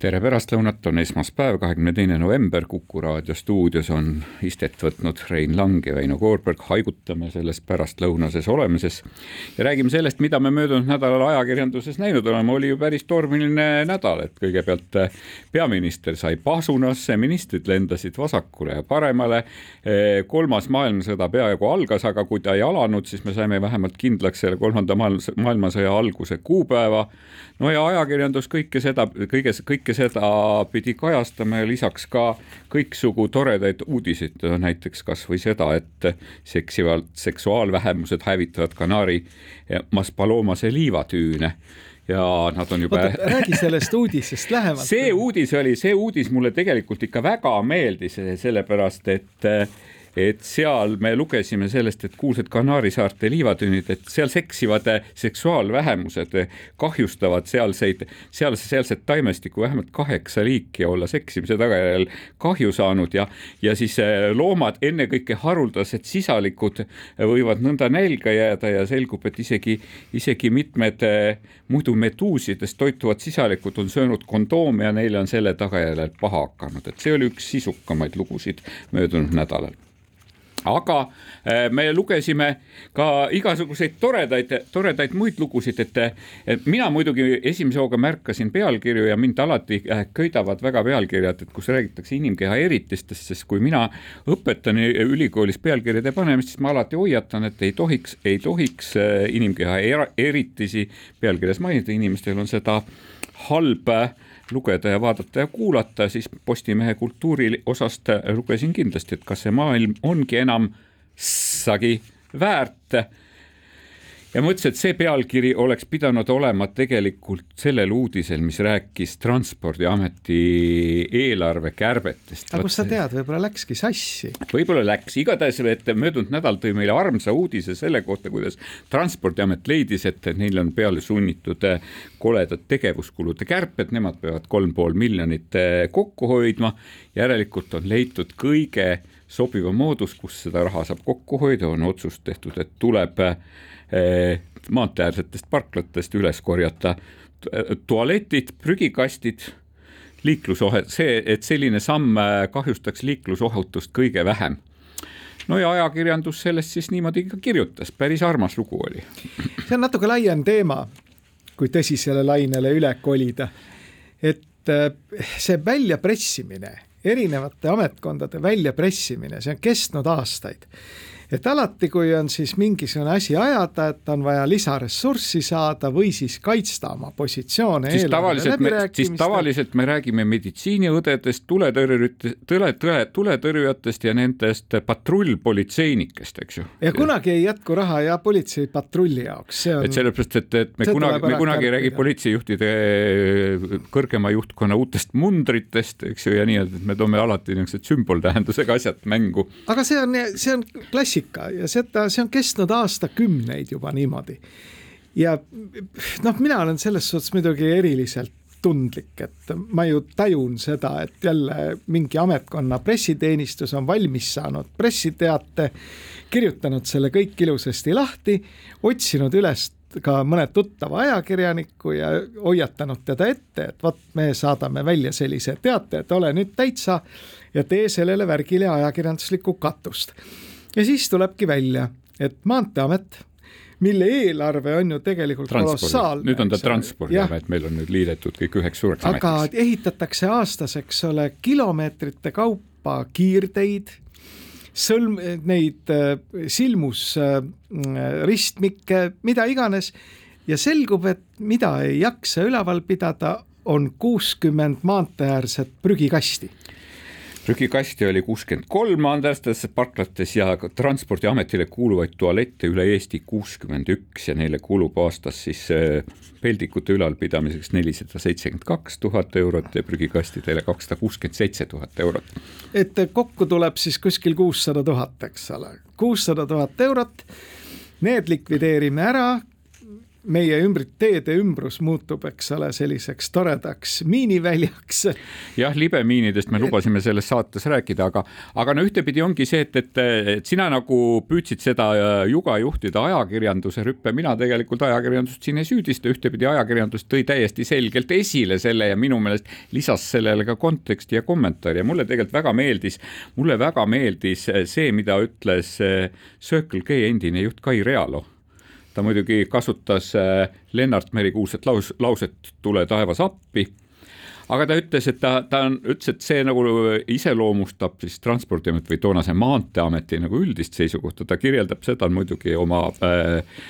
tere pärastlõunat, on esmaspäev, kahekümne teine november, Kuku raadio stuudios on istet võtnud Rein Lang ja Väino Koorberg, haigutame selles pärastlõunases olemises ja räägime sellest, mida me möödunud nädalal ajakirjanduses näinud oleme, oli ju päris tormiline nädal, et kõigepealt eh, peaminister sai pasunasse, ministrid lendasid vasakule ja paremale, eh, kolmas maailmasõda peaaegu algas, aga kui ta ei alanud, siis me saime vähemalt kindlaks selle kolmanda maailmasõja alguse kuupäeva, no ja ajakirjandus kõike seda, kõige, kõike kõike seda pidi kajastama ja lisaks ka kõiksugu toredaid uudiseid, näiteks kasvõi seda, et seksivad seksuaalvähemused hävitavad Kanaari Maspalomase liivatüüne ja nad on juba. räägi sellest uudisest lähemalt. see uudis oli, see uudis mulle tegelikult ikka väga meeldis, sellepärast et et seal me lugesime sellest, et kuulsad Kanaari saarte liivatünnid, et seal seksivad seksuaalvähemused kahjustavad sealseid, seal, sealset taimestikku vähemalt kaheksa liiki olla seksimise tagajärjel kahju saanud ja, ja siis eh, loomad, ennekõike haruldased sisalikud võivad nõnda nälga jääda ja selgub, et isegi, isegi mitmed muidu meduusidest toituvad sisalikud on söönud kondoome ja neile on selle tagajärjel paha hakanud, et see oli üks sisukamaid lugusid möödunud nädalal aga äh, me lugesime ka igasuguseid toredaid, toredaid muid lugusid, et, mina muidugi esimese hooga märkasin pealkirju ja mind alati äh, köidavad väga pealkirjad, et kus räägitakse inimkeha eritistest, sest kui mina õpetan ülikoolis pealkirjade panemist, siis ma alati hoiatan, et ei tohiks, ei tohiks äh, inimkeha eritisi pealkirjas mainida, inimestel on seda halba lugeda ja vaadata ja kuulata, siis Postimehe kultuuriosast lugesin kindlasti, et kas see maailm ongi enam sagi väärt ja mõtlesin, et see pealkiri oleks pidanud olema tegelikult sellel uudisel, mis rääkis Transpordiameti eelarvekärbetest. aga kust sa tead, võib-olla läkski sassi? võib-olla läks, igatahes, et möödunud nädal tõi meile armsa uudise selle kohta, kuidas Transpordiamet leidis, et neil on peale sunnitud eh, koledad tegevuskulude kärped, nemad peavad kolm pool miljonit eh, kokku hoidma. järelikult on leitud kõige sobivam moodus, kus seda raha saab kokku hoida, on otsus tehtud, et tuleb äh, maanteeäärsetest parklatest üles korjata tualetid, prügikastid, liiklusohe, see, et selline samm eh, kahjustaks liiklusohutust kõige vähem no ja ajakirjandus sellest siis niimoodi ka kirjutas, päris armas lugu oli. see on natuke laiem teema, kui tõsisele lainele üle kolida. et eh, see väljapressimine, erinevate ametkondade väljapressimine, see on kestnud aastaid et alati, kui on siis mingisugune asi ajada, et on vaja lisaressurssi saada või siis kaitsta oma positsioone. siis tavaliselt me, siis tavaliselt me räägime meditsiiniõdedest, tuletõrjujatest, tule, tule, tuletõrjujatest ja nendest patrullpolitseinikest, eks ju. ja kunagi ei jätku raha ja politseipatrulli jaoks, see on. et sellepärast, et, et me kunagi, me kunagi ei räägi politseijuhtide kõrgema juhtkonna uutest mundritest, eks ju, ja nii, et me toome alati niisugused sümboltähendusega asjad mängu. aga see on, see on klassik klassika ja seda, see on kestnud aastakümneid juba niimoodi. ja noh, mina olen selles suhtes muidugi eriliselt tundlik, et ma ju tajun seda, et jälle mingi ametkonna pressiteenistus on valmis saanud pressiteate, kirjutanud selle kõik ilusasti lahti, otsinud üles ka mõne tuttava ajakirjaniku ja hoiatanud teda ette, et vot me saadame välja sellise teate, et ole nüüd täitsa ja tee sellele värgile ajakirjanduslikku katust ja siis tulebki välja, et Maanteeamet mille eelarve on ju tegelikult kolossaalne. nüüd on ta Transpordiamet, meil on nüüd liidetud kõik üheks suureks ametiks. aga ehitatakse aastas, eks ole, kilomeetrite kaupa kiirteid, sõlm, neid äh, silmus äh, ristmikke, mida iganes ja selgub, et mida ei jaksa üleval pidada, on kuuskümmend maanteeäärset prügikasti prügikasti oli kuuskümmend kolm andestes parklates ja Transpordiametile kuuluvaid tualette üle Eesti kuuskümmend üks ja neile kulub aastas siis äh, peldikute ülalpidamiseks nelisada seitsekümmend kaks tuhat eurot ja prügikastidele kakssada kuuskümmend seitse tuhat eurot. et kokku tuleb siis kuskil kuussada tuhat, eks ole, kuussada tuhat eurot. Need likvideerime ära, meie ümbrit, teede ümbrus muutub, eks ole, selliseks toredaks miiniväljaks. jah, libemiinidest me lubasime selles saates rääkida, aga, aga no ühtepidi ongi see, et, et, et sina nagu püüdsid seda äh, juga juhtida ajakirjanduse rüppe, mina tegelikult ajakirjandust siin ei süüdista, ühtepidi ajakirjandus tõi täiesti selgelt esile selle ja minu meelest lisas sellele ka konteksti ja kommentaari. Ja mulle tegelikult väga meeldis, mulle väga meeldis see, mida ütles äh, Circle K endine juht Kai Realo ta muidugi kasutas äh, Lennart Meri kuulsat laus, lauset Tule taevas appi aga ta ütles, et ta, ta on, ütles, et see nagu iseloomustab siis Transpordiameti või toonase Maanteeameti nagu üldist seisukohta, ta kirjeldab seda muidugi oma äh,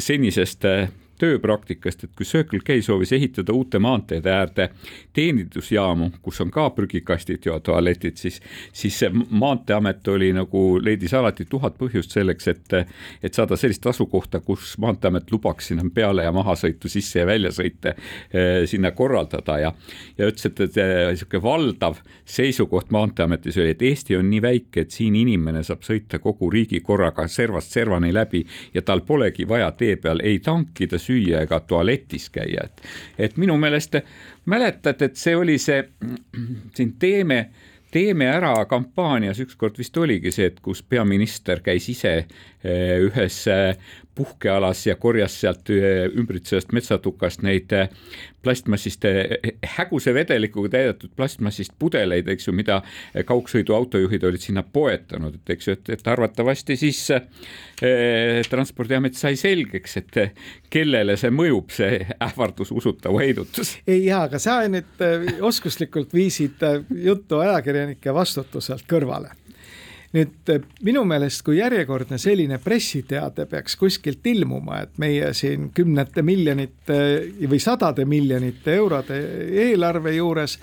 senisest äh, tööpraktikast, et kui Circle K soovis ehitada uute maanteede äärde teenindusjaamu, kus on ka prügikastid ja tualetid, siis, siis see Maanteeamet oli nagu, leidis alati tuhat põhjust selleks, et, et saada sellist asukohta, kus Maanteeamet lubaks sinna peale ja mahasõitu, sisse ja väljasõite eh, sinna korraldada ja, ja ütles, et, et niisugune valdav seisukoht Maanteeametis oli, et Eesti on nii väike, et siin inimene saab sõita kogu riigi korraga servast servani läbi ja tal polegi vaja tee peal ei tankida, süüa ega tualetis käia, et, et minu meelest mäletad, et see oli see siin Teeme teeme ära kampaanias ükskord vist oligi see, et kus peaminister käis ise eh, ühes eh, puhkealas ja korjas sealt eh, ümbritsevast metsatukast neid plastmassist, häguse vedelikuga täidetud plastmassist pudeleid, eks ju, mida kaugsõiduautojuhid olid sinna poetanud, et eks ju, et, et arvatavasti siis eh, transpordiamet sai selgeks, et kellele see mõjub, see ähvardus, usutav heidutus. ei jaa, aga sa nüüd oskuslikult viisid juttu ajakirjanike vastutuselt kõrvale nüüd eh, minu meelest, kui järjekordne selline pressiteade peaks kuskilt ilmuma, et meie siin kümnete miljonite või sadade miljonite eurode eelarve juures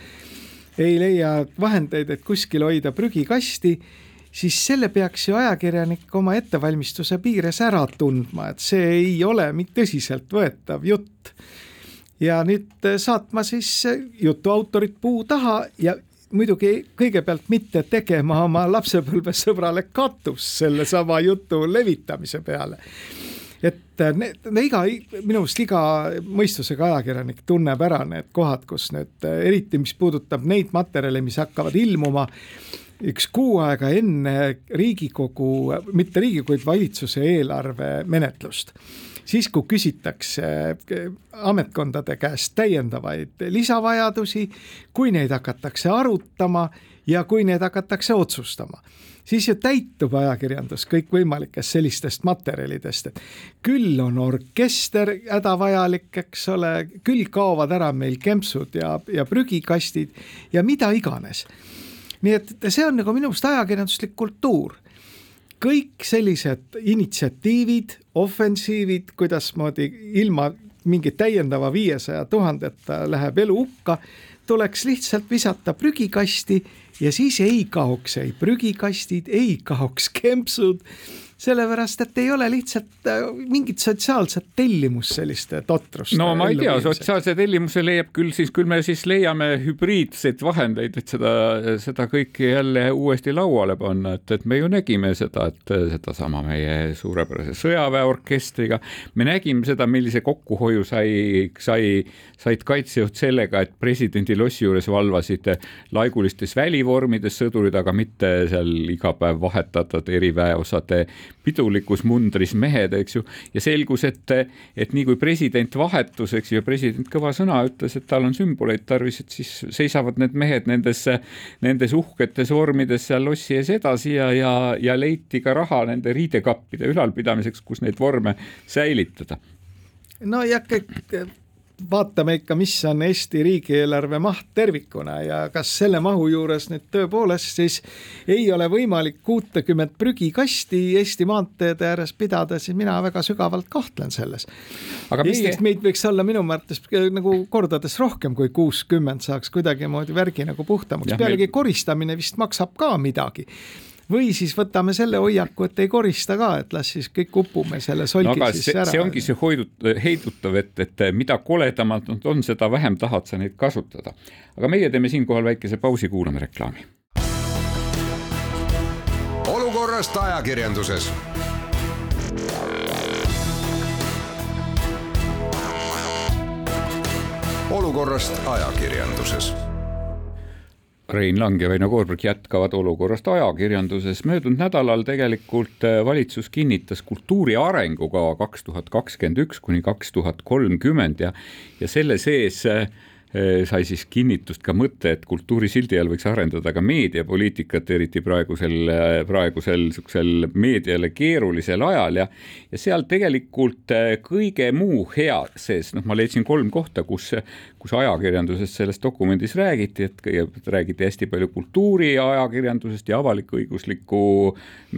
ei leia vahendeid, et kuskil hoida prügikasti, siis selle peaks ju ajakirjanik oma ettevalmistuse piires ära tundma, et see ei ole tõsiseltvõetav jutt. Ja nüüd saatma siis jutu autorit puu taha ja muidugi kõigepealt mitte tegema oma lapsepõlvesõbrale katust sellesama jutu levitamise peale. Et need, need iga, minu arust iga mõistusega ajakirjanik tunneb ära need kohad, kus nüüd eriti, mis puudutab neid materjale, mis hakkavad ilmuma üks kuu aega enne Riigikogu, mitte Riigikogu, vaid valitsuse eelarve menetlust siis, kui küsitakse eh, ametkondade käest täiendavaid lisavajadusi, kui neid hakatakse arutama ja kui need hakatakse otsustama siis ju täitub ajakirjandus kõikvõimalikest sellistest materjalidest, et küll on orkester hädavajalik, eks ole, küll kaovad ära meil kempsud ja, ja prügikastid ja mida iganes. nii et see on nagu minu arust ajakirjanduslik kultuur kõik sellised initsiatiivid, ofensiivid, kuidasmoodi ilma mingi täiendava viiesaja tuhandeta läheb elu hukka, tuleks lihtsalt visata prügikasti ja siis ei kaoks ei prügikastid, ei kaoks kempsud sellepärast et ei ole lihtsalt äh, mingit sotsiaalset tellimust selliste totruste. no ma ei tea, sotsiaalse tellimuse leiab küll siis, küll me siis leiame hübriidseid vahendeid, et seda, seda kõike jälle uuesti lauale panna, et, et me ju nägime seda, et sedasama meie suurepärase sõjaväeorkestriga, me nägime seda, millise kokkuhoiu sai, sai, said kaitsejuht sellega, et presidendi lossi juures valvasid laigulistes välivormides sõdurid, aga mitte seal iga päev vahetatud eriväeosade pidulikus mundris mehed, eks ju, ja selgus, et, et nii kui president vahetus, eks ju, ja president kõva sõna ütles, et tal on sümboleid tarvis, et siis seisavad need mehed nendes, nendes uhketes vormides seal lossi ees edasi ja, ja, ja leiti ka raha nende riidekappide ülalpidamiseks, kus neid vorme säilitada. no ja kõik vaatame ikka, mis on Eesti riigieelarve maht tervikuna ja kas selle mahu juures nüüd tõepoolest siis ei ole võimalik kuutekümmet prügikasti Eesti maanteede ääres pidada, siis mina väga sügavalt kahtlen selles. Eestis meie... meid võiks olla minu mõttes nagu kordades rohkem kui kuuskümmend, saaks kuidagimoodi värgi nagu puhtamaks, pealegi meil... koristamine vist maksab ka midagi või siis võtame selle hoiaku, et ei korista ka, et las siis kõik upume selle solgi no, sisse ära. see ongi see hoidut-, heidutav, et, et mida koledamad nad on, seda vähem tahad sa neid kasutada. aga meie teeme siinkohal väikese pausi, kuulame reklaami. olukorrast ajakirjanduses olukorrast ajakirjanduses Rein Lang ja Väino Koorberg jätkavad olukorrast ajakirjanduses. möödunud nädalal tegelikult äh, valitsus kinnitas kultuuri arengukava kaks tuhat kakskümmend üks kuni kaks tuhat kolmkümmend ja, ja selle sees äh, sai siis kinnitust ka mõte, et kultuurisildi all võiks arendada ka meediapoliitikat, eriti praegusel, praegusel niisugusel meediale keerulisel ajal ja ja seal tegelikult eh, kõige muu hea sees, noh, ma leidsin kolm kohta, kus, kus ajakirjanduses selles dokumendis räägiti, et kõigepealt räägiti hästi palju kultuuriajakirjandusest ja avalik-õigusliku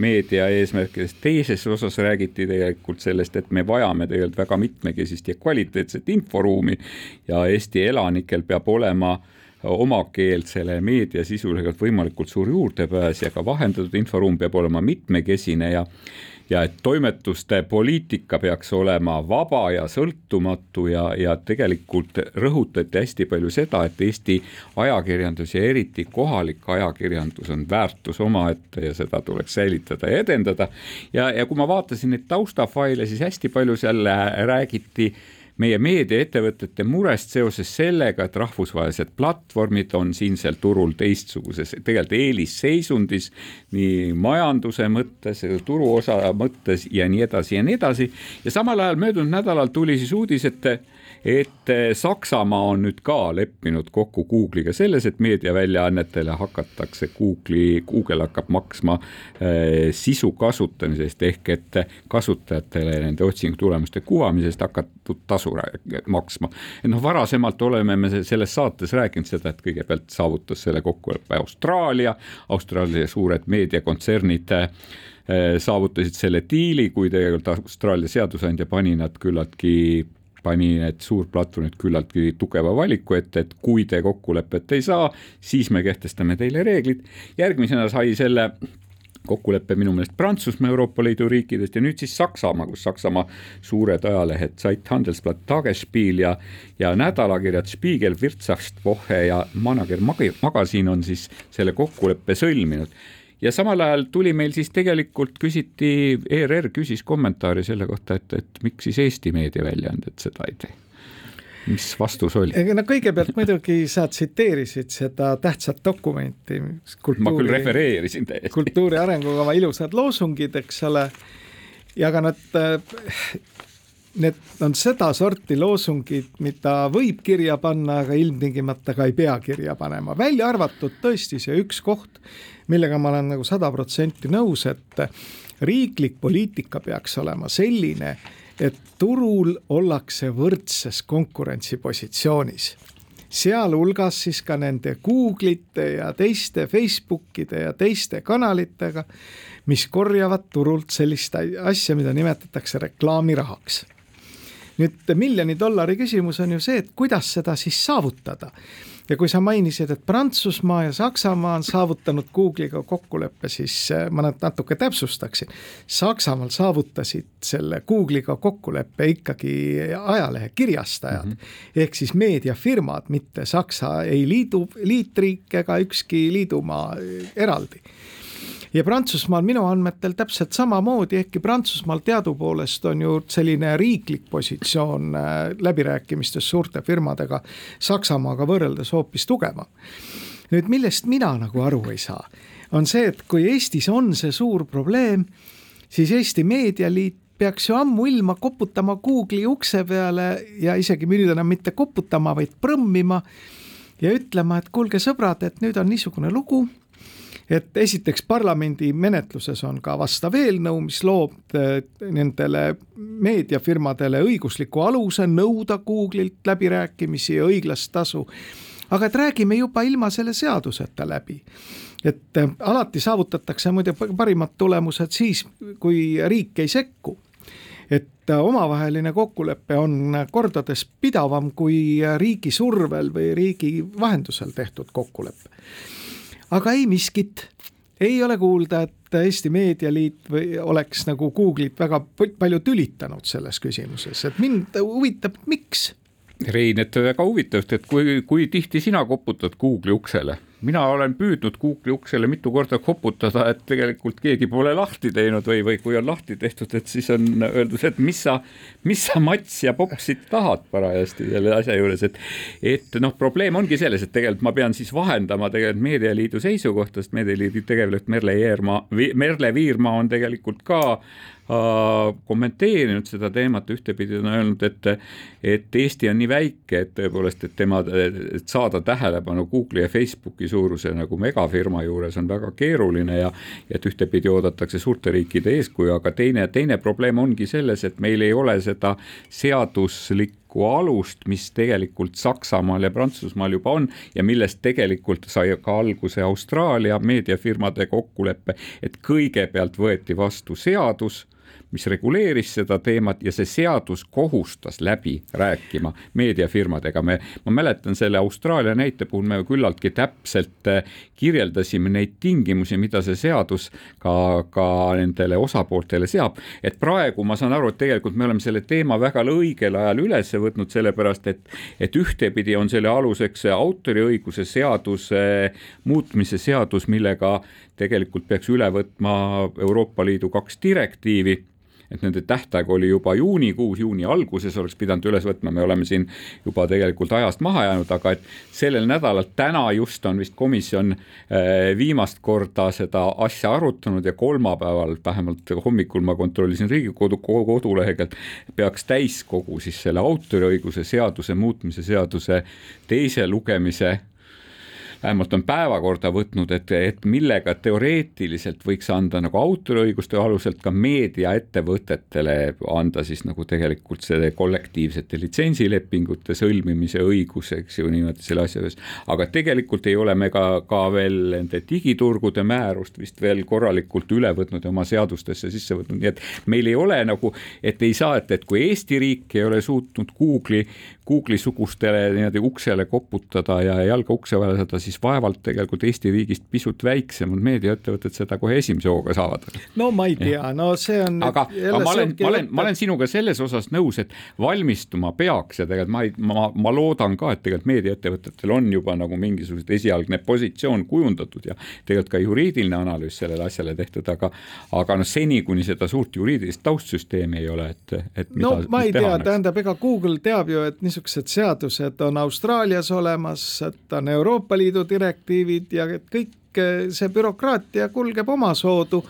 meedia eesmärkidest, teises osas räägiti tegelikult sellest, et me vajame tegelikult väga mitmekesist ja kvaliteetset inforuumi ja Eesti elanik kodanikel peab olema omakeelsele meediasisule võimalikult suur juurdepääs ja ka vahendatud inforuum peab olema mitmekesine ja ja et toimetuste poliitika peaks olema vaba ja sõltumatu ja, ja tegelikult rõhutati hästi palju seda, et Eesti ajakirjandus ja eriti kohalik ajakirjandus on väärtus omaette ja seda tuleks säilitada ja edendada. ja, ja kui ma vaatasin neid taustafaile, siis hästi palju seal räägiti meie meediaettevõtete murest seoses sellega, et rahvusvahelised platvormid on siinsel turul teistsuguses, tegelikult eelisseisundis nii majanduse mõttes, turuosa mõttes ja nii edasi ja nii edasi. ja samal ajal möödunud nädalal tuli siis uudis, et et eh, Saksamaa on nüüd ka leppinud kokku Google'iga selles, et meediaväljaannetele hakatakse Google'i, Google hakkab maksma äh, sisu kasutamise eest ehk et kasutajatele nende otsingutulemuste kuvamisest hakatud tasu maksma. noh, varasemalt oleme me selles saates rääkinud seda, et kõigepealt saavutas selle kokkuleppe Austraalia, Austraalia suured meediakontsernid äh, saavutasid selle diili, kui tegelikult Austraalia seadusandja pani nad küllaltki pani need suurplatvormid küllaltki tugeva valiku ette, et kui te kokkulepet ei saa, siis me kehtestame teile reeglid. järgmisena sai selle kokkulepe minu meelest Prantsusmaa Euroopa Liidu riikidest ja nüüd siis Saksamaa, kus Saksamaa suured ajalehed Zeit Handelsblatt, Tagesspiel ja ja nädalakirjad Spiegel, Wirtschaftswoche ja Manager Magazine on siis selle kokkuleppe sõlminud ja samal ajal tuli meil siis tegelikult küsiti, ERR küsis kommentaari selle kohta, et, et miks siis Eesti meediaväljaanded seda ei tee mis vastus oli? no kõigepealt muidugi sa tsiteerisid seda tähtsat dokumenti. ma küll refereerisin täiesti. kultuuri arengukava ilusad loosungid, eks ole. ja aga nad, need on sedasorti loosungid, mida võib kirja panna, aga ilmtingimata ka ei pea kirja panema, välja arvatud tõesti see üks koht, millega ma olen nagu sada protsenti nõus, et riiklik poliitika peaks olema selline, et turul ollakse võrdses konkurentsipositsioonis sealhulgas siis ka nende Google'ite ja teiste Facebookide ja teiste kanalitega, mis korjavad turult sellist asja, mida nimetatakse reklaamirahaks. nüüd miljoni dollari küsimus on ju see, et kuidas seda siis saavutada ja kui sa mainisid, et Prantsusmaa ja Saksamaa on saavutanud Google'iga kokkuleppe, siis äh, ma natuke täpsustaksin. Saksamaal saavutasid selle Google'iga kokkuleppe ikkagi ajalehe kirjastajad mm -hmm. ehk siis meediafirmad, mitte Saksa ei liidu, liitriik ega ükski liidumaa eraldi ja Prantsusmaal minu andmetel täpselt samamoodi, ehkki Prantsusmaal teadupoolest on ju selline riiklik positsioon äh, läbirääkimistes suurte firmadega Saksamaaga võrreldes hoopis tugevam. nüüd millest mina nagu aru ei saa, on see, et kui Eestis on see suur probleem, siis Eesti Meedialiit peaks ju ammuilma koputama Google'i ukse peale ja isegi nüüd enam mitte koputama, vaid prõmmima ja ütlema, et kuulge sõbrad, et nüüd on niisugune lugu et esiteks parlamendi menetluses on ka vastav eelnõu, mis loob äh, nendele meediafirmadele õigusliku aluse nõuda Google'ilt läbirääkimisi ja õiglast tasu. aga et räägime juba ilma selle seaduseta läbi. Et äh, alati saavutatakse muide parimad tulemused siis, kui riik ei sekku. Et äh, omavaheline kokkulepe on kordades pidavam kui riigi survel või riigi vahendusel tehtud kokkulepe aga ei miskit, ei ole kuulda, et Eesti Meedialiit või oleks nagu Google'it väga palju tülitanud selles küsimuses, et mind huvitab, miks? Rein, et väga huvitav, et kui, kui tihti sina koputad Google'i uksele? Mina olen püüdnud Google'i uksele mitu korda koputada, et tegelikult keegi pole lahti teinud või, või kui on lahti tehtud, et siis on öeldud, et mis sa, mis sa Mats ja Popsit tahad parajasti selle asja juures, et et noh, probleem ongi selles, et tegelikult ma pean siis vahendama tegelikult Meedialiidu seisukohta, sest Meedialiidu tegevjuht Merle Jeermaa, Merle Viirmaa on tegelikult ka kommenteerinud seda teemat, ühtepidi on öelnud, et et Eesti on nii väike, et tõepoolest, et tema, et saada tähelepanu Google'i ja Facebooki suuruse nagu megafirma juures on väga keeruline ja et ühtepidi oodatakse suurte riikide eeskuju, aga teine, teine probleem ongi selles, et meil ei ole seda seaduslikku alust, mis tegelikult Saksamaal ja Prantsusmaal juba on ja millest tegelikult sai ka alguse Austraalia meediafirmade kokkulepe, et kõigepealt võeti vastu seadus mis reguleeris seda teemat ja see seadus kohustas läbi rääkima meediafirmadega. me, ma mäletan selle Austraalia näite puhul me küllaltki täpselt äh, kirjeldasime neid tingimusi, mida see seadus ka, ka nendele osapooltele seab. et praegu ma saan aru, et tegelikult me oleme selle teema väga õigel ajal üles võtnud, sellepärast et, et ühtepidi on selle aluseks autoriõiguse seaduse muutmise seadus, millega tegelikult peaks üle võtma Euroopa Liidu kaks direktiivi et nende tähtaeg oli juba juunikuus, juuni alguses oleks pidanud üles võtma, me oleme siin juba tegelikult ajast maha jäänud, aga et sellel nädalal, täna just on vist komisjon äh, viimast korda seda asja arutanud ja kolmapäeval, vähemalt hommikul ma kontrollisin Riigikogu koduleheküljelt, peaks täiskogu siis selle autoriõiguse seaduse muutmise seaduse teise lugemise vähemalt on päevakorda võtnud, et, et millega teoreetiliselt võiks anda nagu autoriõiguste aluselt ka meediaettevõtetele anda siis nagu tegelikult selle kollektiivsete litsentsilepingute sõlmimise õigus, eks ju, niimoodi selle asja juures. aga tegelikult ei ole me ka, ka veel nende digiturgude määrust vist veel korralikult üle võtnud ja oma seadustesse sisse võtnud, nii et meil ei ole nagu, et ei saa, et, et kui Eesti riik ei ole suutnud Google'i, Google'i sugustele niimoodi uksele koputada ja jalga ukse vahele saada, siis vaevalt tegelikult Eesti riigist pisut väiksemad meediaettevõtted seda kohe esimese hooga saavad. no ma ei tea, no see on. aga, aga ma olen, ma olen, ma olen sinuga selles osas nõus, et valmistuma peaks ja tegelikult ma ei, ma, ma loodan ka, et tegelikult meediaettevõtetel on juba nagu mingisugused esialgne positsioon kujundatud ja tegelikult ka juriidiline analüüs sellele asjale tehtud, aga aga noh, seni kuni seda suurt juriidilist taustsüsteemi ei ole, et, et no mida, ma ei tea, tähendab, ega Google teab ju, et niisugused seadused on Austraalias olemas, et on Euroopa Liidu direktiivid ja et kõik see bürokraatia kulgeb omasoodu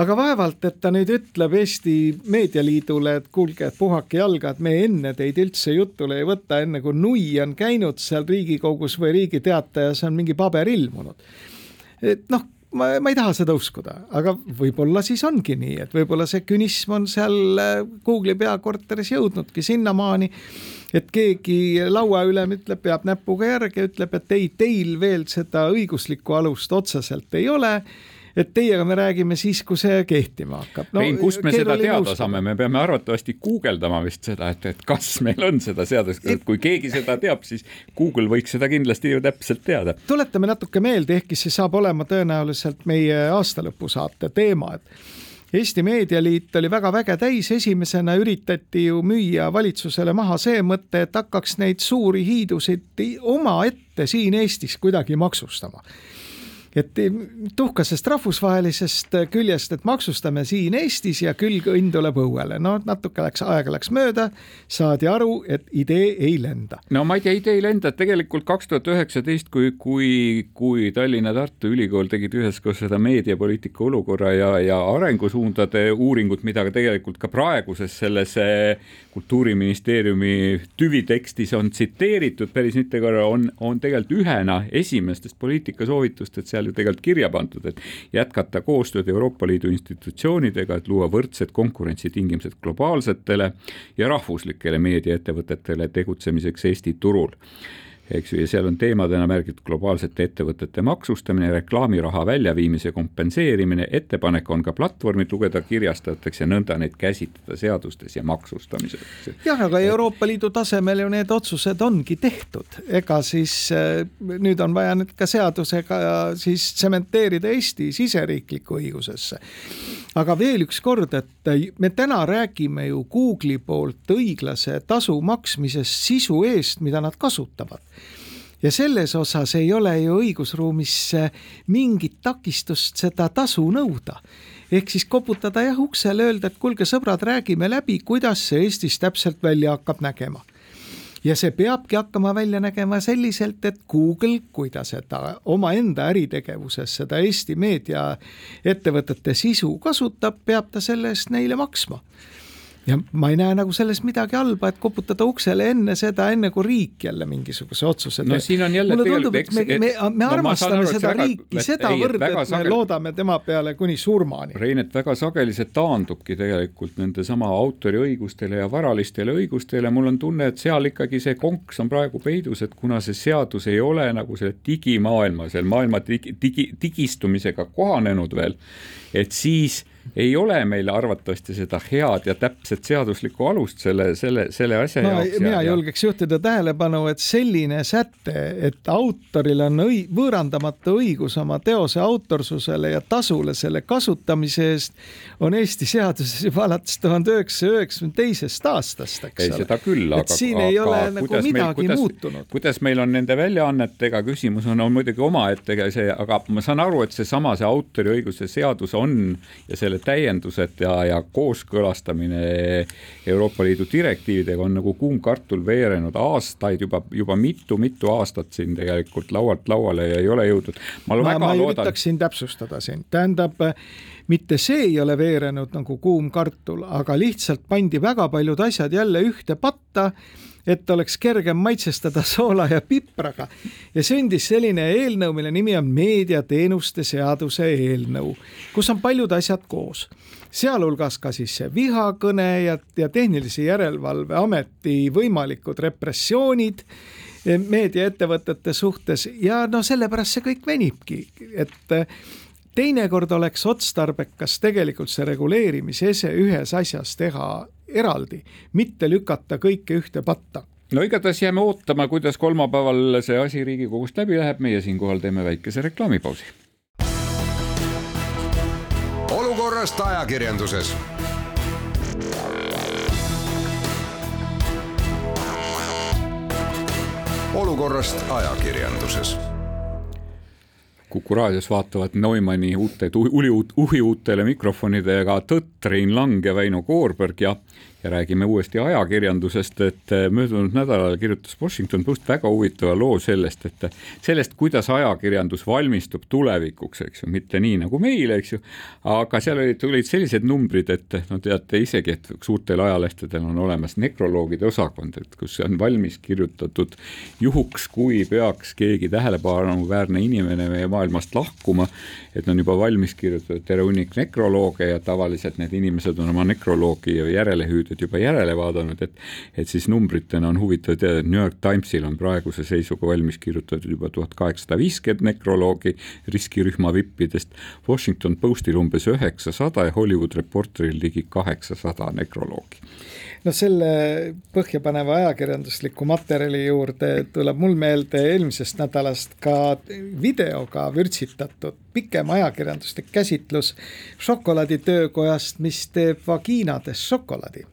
aga vaevalt, et ta nüüd ütleb Eesti Meedialiidule, et kuulge, puhake jalga, et me enne teid üldse jutule ei võta, enne kui nui on käinud seal Riigikogus või Riigi Teatajas on mingi paber ilmunud. et noh, ma, ma ei taha seda uskuda, aga võib-olla siis ongi nii, et võib-olla see künism on seal äh, Google'i peakorteris jõudnudki sinnamaani, et keegi lauaülem ütleb, peab näpuga järge, ütleb, et ei, teil veel seda õiguslikku alust otseselt ei ole et teiega me räägime siis, kui see kehtima hakkab no,. Rein, kust me seda teada nõustada. saame, me peame arvatavasti guugeldama vist seda, et, et kas meil on seda seadust, kui keegi seda teab, siis Google võiks seda kindlasti ju täpselt teada. tuletame natuke meelde, ehkki see saab olema tõenäoliselt meie aastalõpusaate teema, et Eesti Meedialiit oli väga väge täis, esimesena üritati ju müüa valitsusele maha see mõte, et hakkaks neid suuri hiidusid omaette siin Eestis kuidagi maksustama et tuhkasest rahvusvahelisest küljest, et maksustame siin Eestis ja küll õnn tuleb õuele, no natuke läks, aega läks mööda, saadi aru, et idee ei lenda. no ma ei tea, idee ei lenda, tegelikult kaks tuhat üheksateist, kui, kui, kui Tallinna Tartu Ülikool tegid üheskoos seda meediapoliitika olukorra ja, ja arengusuundade uuringut, mida ka tegelikult ka praeguses selles eh, kultuuriministeeriumi tüvitekstis on tsiteeritud päris mitu korra, on, on tegelikult ühena esimestest poliitikasoovitust, et seal seal ju tegelikult kirja pandud, et jätkata koostööd Euroopa Liidu institutsioonidega, et luua võrdsed konkurentsitingimused globaalsetele ja rahvuslikele meediaettevõtetele tegutsemiseks Eesti turul eks ju, ja seal on teemadena märgitud globaalsete ettevõtete maksustamine, reklaamiraha väljaviimise kompenseerimine, ettepanek on ka platvormid lugeda kirjastatakse ja nõnda neid käsitleda seadustes ja maksustamises. jah, aga Euroopa Liidu tasemel ju need otsused ongi tehtud, ega siis äh, nüüd on vaja need ka seadusega siis tsementeerida Eesti siseriiklikku õigusesse. aga veel üks kord, et me täna räägime ju Google'i poolt õiglase tasu maksmisest sisu eest, mida nad kasutavad ja selles osas ei ole ju õigusruumis mingit takistust seda tasu nõuda. ehk siis koputada jah uksele, öelda, et kuulge, sõbrad, räägime läbi, kuidas see Eestis täpselt välja hakkab nägema ja see peabki hakkama välja nägema selliselt, et Google, kui ta seda omaenda äritegevuses, seda Eesti meediaettevõtete sisu kasutab, peab ta selle eest neile maksma ja ma ei näe nagu selles midagi halba, et koputada uksele enne seda, enne kui riik jälle mingisuguse otsuse teeb. no siin on jälle mulle tundub, et me, me, me, me no, armastame aru, seda väga, riiki sedavõrd, et, me sageli, loodame tema peale kuni surmani. Rein, et väga sageli see taandubki tegelikult nende sama autoriõigustele ja varalistele õigustele, mul on tunne, et seal ikkagi see konks on praegu peidus, et kuna see seadus ei ole nagu selle digimaailma, selle maailma digi, digi, digistumisega kohanenud veel, et siis ei ole meil arvatavasti seda head ja täpset seaduslikku alust selle, selle, selle asja no, jaoks. mina ja, julgeks juhtida tähelepanu, et selline säte, et autoril on õi-, võõrandamatu õigus oma teose autorsusele ja tasule selle kasutamise eest, on Eesti seaduses juba alates tuhande üheksasaja üheksakümne teisest aastast, eks ei, ole. seda küll, aga. aga, ei ole nagu midagi meil, kuidas, muutunud. kuidas meil on nende väljaannetega, küsimus on, on muidugi omaette see, aga ma saan aru, et seesama, see autoriõiguse seadus on ja selle täiendused ja, ja kooskõlastamine Euroopa Liidu direktiividega on nagu kuum kartul veerenud aastaid juba, juba mitu-mitu aastat siin tegelikult laualt lauale ja ei ole jõudnud. ma, ma, ma loodan... üritaksin täpsustada siin, tähendab mitte see ei ole veerenud nagu kuum kartul, aga lihtsalt pandi väga paljud asjad jälle ühte patta et oleks kergem maitsestada soola ja pipraga. Ja sündis selline eelnõu, mille nimi on meediateenuste seaduse eelnõu, kus on paljud asjad koos, sealhulgas ka siis see vihakõne ja, ja tehnilise järelevalve ameti võimalikud repressioonid meediaettevõtete suhtes. Ja no sellepärast see kõik venibki, et teinekord oleks otstarbekas tegelikult see reguleerimisese ühes asjas teha eraldi, mitte lükata kõike ühte patta. No igatahes jääme ootama, kuidas kolmapäeval see asi Riigikogust läbi läheb, meie siinkohal teeme väikese reklaamipausi. olukorrast ajakirjanduses. Olukorrast ajakirjanduses Kuku raadios vaatavad Neumanni uute, uhiuutele mikrofonidega tõtt Rein Lang ja Väino Koorberg ja ja räägime uuesti ajakirjandusest, et eh, möödunud nädalal kirjutas Washington Post väga huvitava loo sellest, et sellest, kuidas ajakirjandus valmistub tulevikuks, eks ju, mitte nii nagu meil, eks ju, aga seal olid, tulid sellised numbrid, et no teate isegi, et suurtel ajalehtedel on olemas nekroloogide osakond, et kus on valmis kirjutatud juhuks, kui peaks keegi tähelepanuväärne inimene meie maailmast lahkuma, et on juba valmis kirjutatud terve hunnik nekrolooge ja tavaliselt need inimesed on oma nekroloogi järele hüüdnud nüüd juba järele vaadanud, et et siis numbritena on huvitav teada, et New York Timesil on praeguse seisuga valmis kirjutatud juba tuhat kaheksasada viiskümmend nekroloogi riskirühma vippidest, Washington Postil umbes üheksasada ja Hollywood Reporteril ligi kaheksasada nekroloogi no selle põhjapaneva ajakirjandusliku materjali juurde tuleb mul meelde eelmisest nädalast ka videoga vürtsitatud pikem ajakirjanduslik käsitlus šokolaaditöökojast, mis teeb vagiinades šokolaadi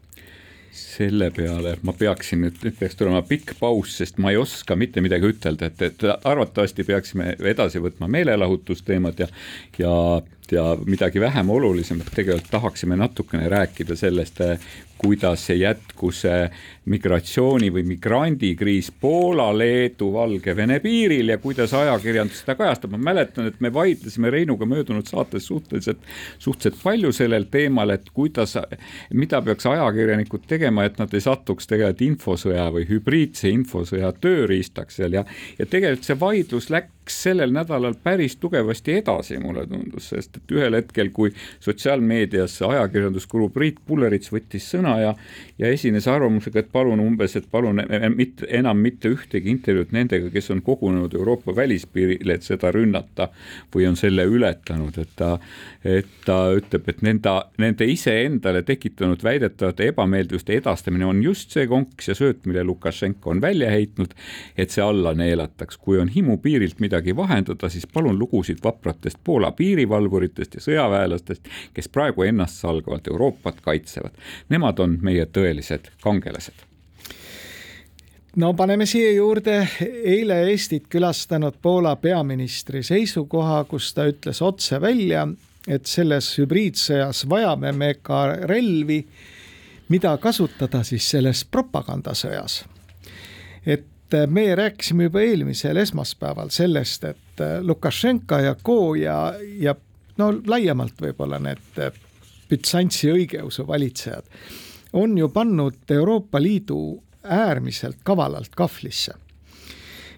selle peale ma peaksin nüüd, nüüd peaks tulema pikk paus, sest ma ei oska mitte midagi ütelda, et, et arvatavasti peaksime edasi võtma meelelahutusteemad ja, ja, ja midagi vähem olulisemat, tegelikult tahaksime natukene rääkida sellest, kuidas jätkus migratsiooni või migrandikriis Poola, Leedu, Valgevene piiril ja kuidas ajakirjandus seda kajastab. ma mäletan, et me vaidlesime Reinuga möödunud saates suhteliselt, suhteliselt palju sellel teemal, et kuidas, mida peaks ajakirjanikud tegema, et nad ei satuks tegelikult infosõja või hübriidse infosõja tööriistaks seal ja, ja tegelikult see vaidlus läks sellel nädalal päris tugevasti edasi, mulle tundus, sest et ühel hetkel, kui sotsiaalmeedias ajakirjanduskuru Priit Pullerits võttis sõna ja ja esines arvamusega, et palun umbes, et palun mitte, enam mitte ühtegi intervjuud nendega, kes on kogunenud Euroopa välispiirile, et seda rünnata või on selle ületanud, et ta, et ta ütleb, et nende, nende iseendale tekitanud väidetavate ebameeldivuste edastamine on just see konks ja sööt, mille Lukašenko on välja heitnud, et see alla neelataks. kui on himu piirilt midagi vahendada, siis palun lugusid vapratest Poola piirivalvuritest ja sõjaväelastest, kes praegu ennastsalgavalt Euroopat kaitsevad. Nemad on meie tõelised kangelased no paneme siia juurde eile Eestit külastanud Poola peaministri seisukoha, kus ta ütles otse välja, et selles hübriidsõjas vajame me ka relvi, mida kasutada siis selles propagandasõjas. et et meie rääkisime juba eelmisel esmaspäeval sellest, et Lukašenka ja Co ja, ja no laiemalt võib-olla need Bütsantsi õigeusu valitsejad on ju pannud Euroopa Liidu äärmiselt kavalalt kahvlisse.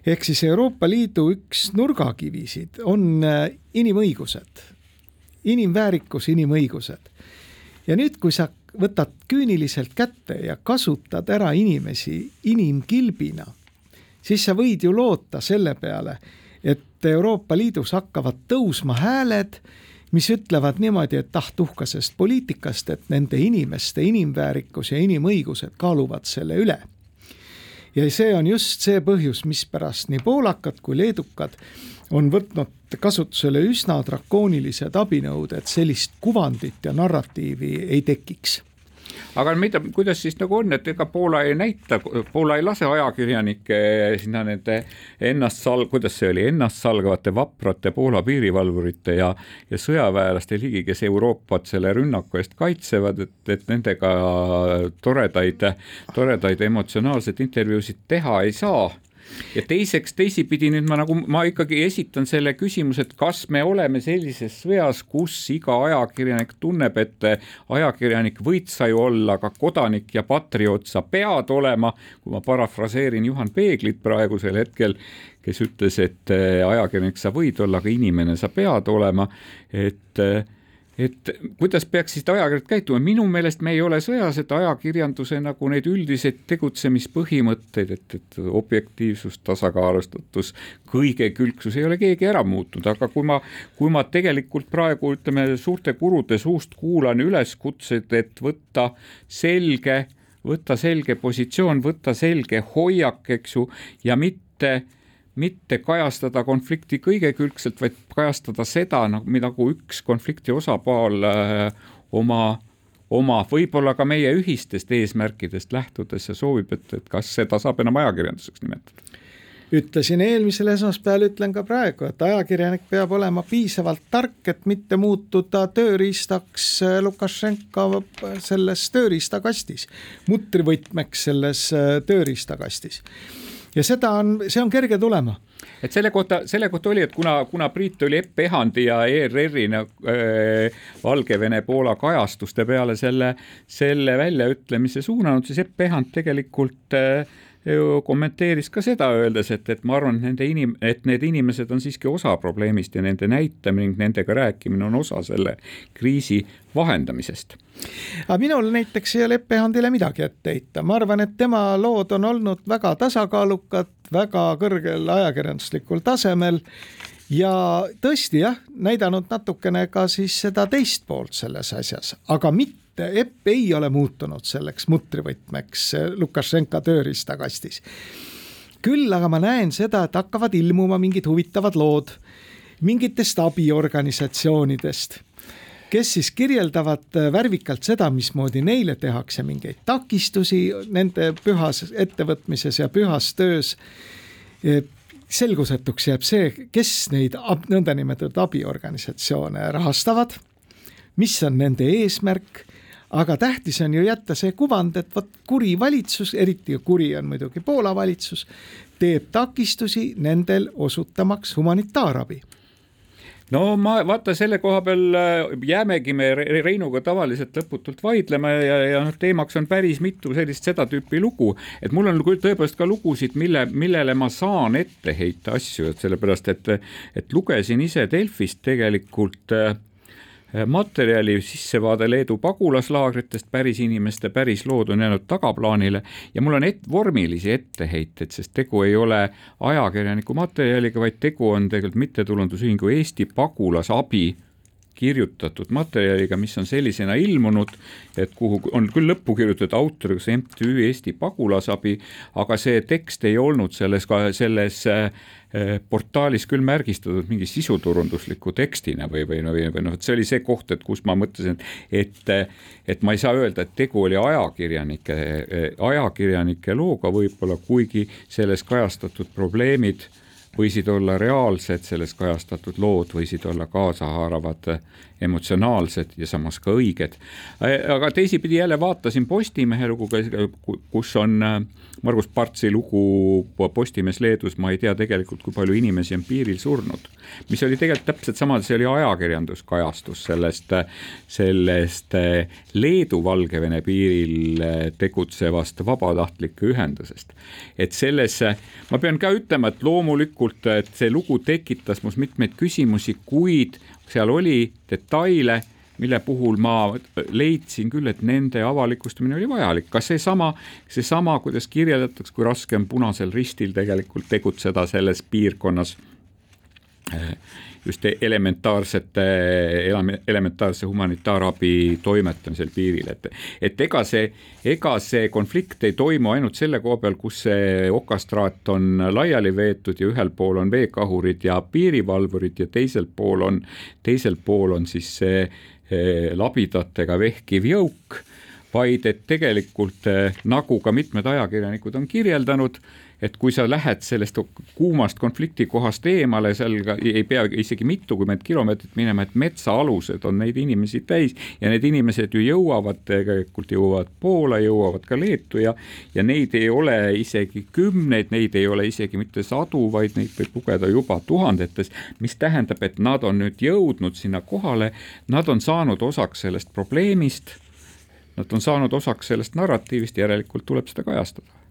ehk siis Euroopa Liidu üks nurgakivisid on inimõigused, inimväärikus, inimõigused. ja nüüd, kui sa võtad küüniliselt kätte ja kasutad ära inimesi inimkilbina siis sa võid ju loota selle peale, et Euroopa Liidus hakkavad tõusma hääled, mis ütlevad niimoodi, et ah tuhkasest poliitikast, et nende inimeste inimväärikus ja inimõigused kaaluvad selle üle. ja see on just see põhjus, mispärast nii poolakad kui leedukad on võtnud kasutusele üsna drakoonilised abinõud, et sellist kuvandit ja narratiivi ei tekiks aga mida, kuidas siis nagu on, et ega Poola ei näita, Poola ei lase ajakirjanikke sinna nende ennast sal-, kuidas see oli, ennast salgavate vaprate Poola piirivalvurite ja, ja sõjaväelaste ligi, kes Euroopat selle rünnaku eest kaitsevad, et, et nendega toredaid, toredaid emotsionaalseid intervjuusid teha ei saa ja teiseks, teisipidi nüüd ma nagu, ma ikkagi esitan selle küsimuse, et kas me oleme sellises sõjas, kus iga ajakirjanik tunneb, et ajakirjanik võid sa ju olla, aga kodanik ja patrioot sa pead olema, kui ma parafraseerin Juhan Peeglit praegusel hetkel, kes ütles, et ajakirjanik sa võid olla, aga inimene sa pead olema, et et kuidas peaks siis ajakirjanikud käituma, minu meelest me ei ole sõjas, et ajakirjanduse nagu neid üldiseid tegutsemispõhimõtteid, et, et objektiivsus, tasakaalustatus, kõigekülgsus ei ole keegi ära muutnud, aga kui ma, kui ma tegelikult praegu ütleme suurte kurude suust kuulan üleskutseid, et võtta selge, võtta selge positsioon, võtta selge hoiak, eks ju, ja mitte mitte kajastada konflikti kõigekülgselt, vaid kajastada seda nagu, üks konflikti osapool äh, oma, oma võib-olla ka meie ühistest eesmärkidest lähtudes ja soovib, et, et kas seda saab enam ajakirjanduseks nimetada. Ütlesin eelmisel esmaspäeval, ütlen ka praegu, et ajakirjanik peab olema piisavalt tark, et mitte muutuda tööriistaks äh, Lukašenka selles tööriistakastis, mutrivõtmeks selles äh, tööriistakastis ja seda on, see on kerge tulema. Et selle kohta, selle kohta oli, et kuna, kuna Priit oli Epp Ehandi ja ERR-i äh, Valgevene-Poola kajastuste peale selle, selle väljaütlemise suunanud, siis Epp Ehand tegelikult äh, kommenteeris ka seda, öeldes, et, et ma arvan, et nende inim-, et need inimesed on siiski osa probleemist ja nende näitamine ning nendega rääkimine on osa selle kriisi vahendamisest. aga minul näiteks ei ole Epp Ehandile midagi ette heita, ma arvan, et tema lood on olnud väga tasakaalukad, väga kõrgel ajakirjanduslikul tasemel ja tõesti jah, näidanud natukene ka siis seda teist poolt selles asjas, aga mitte Epp ei ole muutunud selleks mutrivõtmeks Lukašenka tööriistakastis. küll aga ma näen seda, et hakkavad ilmuma mingid huvitavad lood mingitest abiorganisatsioonidest, kes siis kirjeldavad värvikalt seda, mismoodi neile tehakse mingeid takistusi nende pühas ettevõtmises ja pühas töös selgusetuks jääb see, kes neid nõndanimetatud abiorganisatsioone rahastavad, mis on nende eesmärk aga tähtis on ju jätta see kuvand, et vot kuri valitsus, eriti kuri on muidugi Poola valitsus, teeb takistusi nendel osutamaks humanitaarabi. No ma vaata selle koha peal äh, jäämegi me Reinuga tavaliselt lõputult vaidlema ja, ja noh, teemaks on päris mitu sellist seda tüüpi lugu, et mul on küll tõepoolest ka lugusid, mille, millele ma saan ette heita asju, et sellepärast, et, et lugesin ise Delfist tegelikult äh, materjali sissevaade Leedu pagulaslaagritest, päris inimeste päris lood on jäänud tagaplaanile ja mul on et, vormilisi etteheiteid, sest tegu ei ole ajakirjaniku materjaliga, vaid tegu on tegelikult mittetulundusühingu Eesti Pagulasabi kirjutatud materjaliga, mis on sellisena ilmunud, et kuhu on küll lõppu kirjutatud autoriks MTÜ Eesti Pagulasabi, aga see tekst ei olnud selles, selles äh, portaalis küll märgistatud mingi sisuturundusliku tekstina või, või, või, või noh, et see oli see koht, et kus ma mõtlesin, et, et ma ei saa öelda, et tegu oli ajakirjanike, ajakirjanike looga võib-olla, kuigi selles kajastatud probleemid võisid olla reaalsed, selles kajastatud lood võisid olla kaasahaaravad, emotsionaalsed ja samas ka õiged. aga teisipidi jälle vaatasin Postimehe lugu, kus on äh, Margus Partsi lugu Postimees Leedus, ma ei tea tegelikult, kui palju inimesi on piiril surnud, mis oli tegelikult täpselt sama, see oli ajakirjanduskajastus sellest, sellest äh, Leedu-Valgevene piiril äh, tegutsevast vabatahtlike ühendusest. et selles, ma pean ka ütlema, et loomulikult, et see lugu tekitas mus mitmeid küsimusi, kuid seal oli detaile, mille puhul ma leidsin küll, et nende avalikustamine oli vajalik, ka seesama, seesama, kuidas kirjeldatakse, kui raske on Punasel Ristil tegelikult tegutseda selles piirkonnas just elementaarsete, elementaarse humanitaarabi toimetamisel piiril, et, et ega see, ega see konflikt ei toimu ainult selle koha peal, kus see okastraat on laiali veetud ja ühel pool on veekahurid ja piirivalvurid ja teisel pool on, teisel pool on siis see eh, labidatega vehkiv jõuk, vaid et tegelikult eh, nagu ka mitmed ajakirjanikud on kirjeldanud, et kui sa lähed sellest kuumast konfliktikohast eemale, seal ka ei pea isegi mitukümmend kilomeetrit minema, et metsaalused on neid inimesi täis ja need inimesed ju jõuavad, tegelikult jõuavad Poola, jõuavad ka Leetu ja, ja neid ei ole isegi kümneid, neid ei ole isegi mitte sadu, vaid neid võib lugeda juba tuhandetes, mis tähendab, et nad on nüüd jõudnud sinna kohale, nad on saanud osaks sellest probleemist, nad on saanud osaks sellest narratiivist, järelikult tuleb seda kajastada.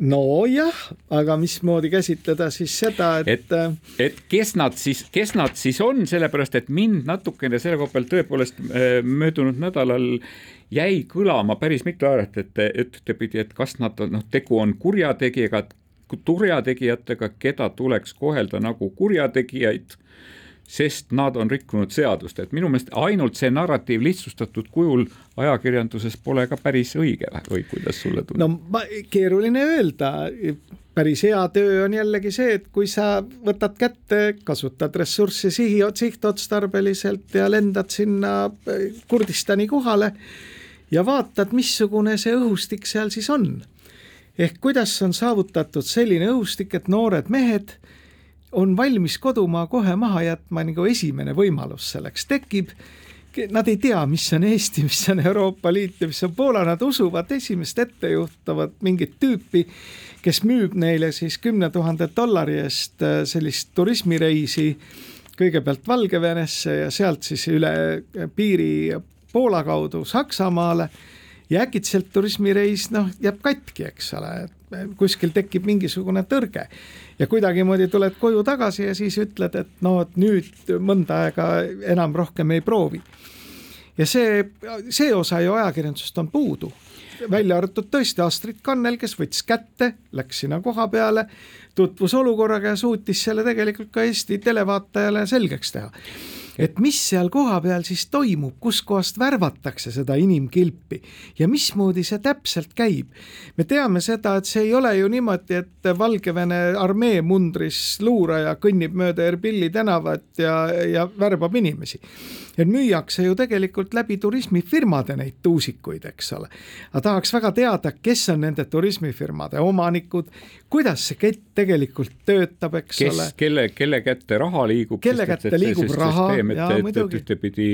Nojah, aga mismoodi käsitleda siis seda, et et, äh, et kes nad siis, kes nad siis on, sellepärast et mind natukene selle koha pealt tõepoolest äh, möödunud nädalal jäi kõlama päris mitu häälet, et ühtepidi, et kas nad on, noh, tegu on kurjategijaga, kurjategijatega, keda tuleks kohelda nagu kurjategijaid sest nad on rikkunud seadust, et minu meelest ainult see narratiiv lihtsustatud kujul ajakirjanduses pole ka päris õige või kuidas sulle tundub? no ma, keeruline öelda, päris hea töö on jällegi see, et kui sa võtad kätte, kasutad ressursse sihi, sihtotstarbeliselt ja lendad sinna äh, Kurdistani kohale ja vaatad, missugune see õhustik seal siis on. ehk kuidas on saavutatud selline õhustik, et noored mehed on valmis kodumaa kohe maha jätma, nagu esimene võimalus selleks tekib. Nad ei tea, mis on Eesti, mis on Euroopa Liit ja mis on Poola, nad usuvad esimest ettejuhtavat mingit tüüpi, kes müüb neile siis kümne tuhande dollari eest äh, sellist turismireisi kõigepealt Valgevenesse ja sealt siis üle piiri Poola kaudu Saksamaale ja äkitselt turismireis noh, jääb katki, eks ole, et kuskil tekib mingisugune tõrge. Ja kuidagimoodi tuled koju tagasi ja siis ütled, et no et nüüd mõnda aega enam rohkem ei proovi. ja see, see osa ju ajakirjandusest on puudu. Välja arvatud tõesti Astrid Kannel, kes võttis kätte, läks sinna koha peale, tutvus olukorraga ja suutis selle tegelikult ka Eesti televaatajale selgeks teha et mis seal kohapeal siis toimub, kuskohast värvatakse seda inimkilpi ja mismoodi see täpselt käib. me teame seda, et see ei ole ju niimoodi, et Valgevene armee mundris luuraja kõnnib mööda Erbili tänavat ja, ja värbab inimesi. Et müüakse ju tegelikult läbi turismifirmade neid tuusikuid, eks ole. aga tahaks väga teada, kes on nende turismifirmade omanikud, kuidas see kett tegelikult töötab, eks kes, ole. kelle, kelle kätte raha liigub. kelle kätte liigub raha probleem, et, et, et ühtepidi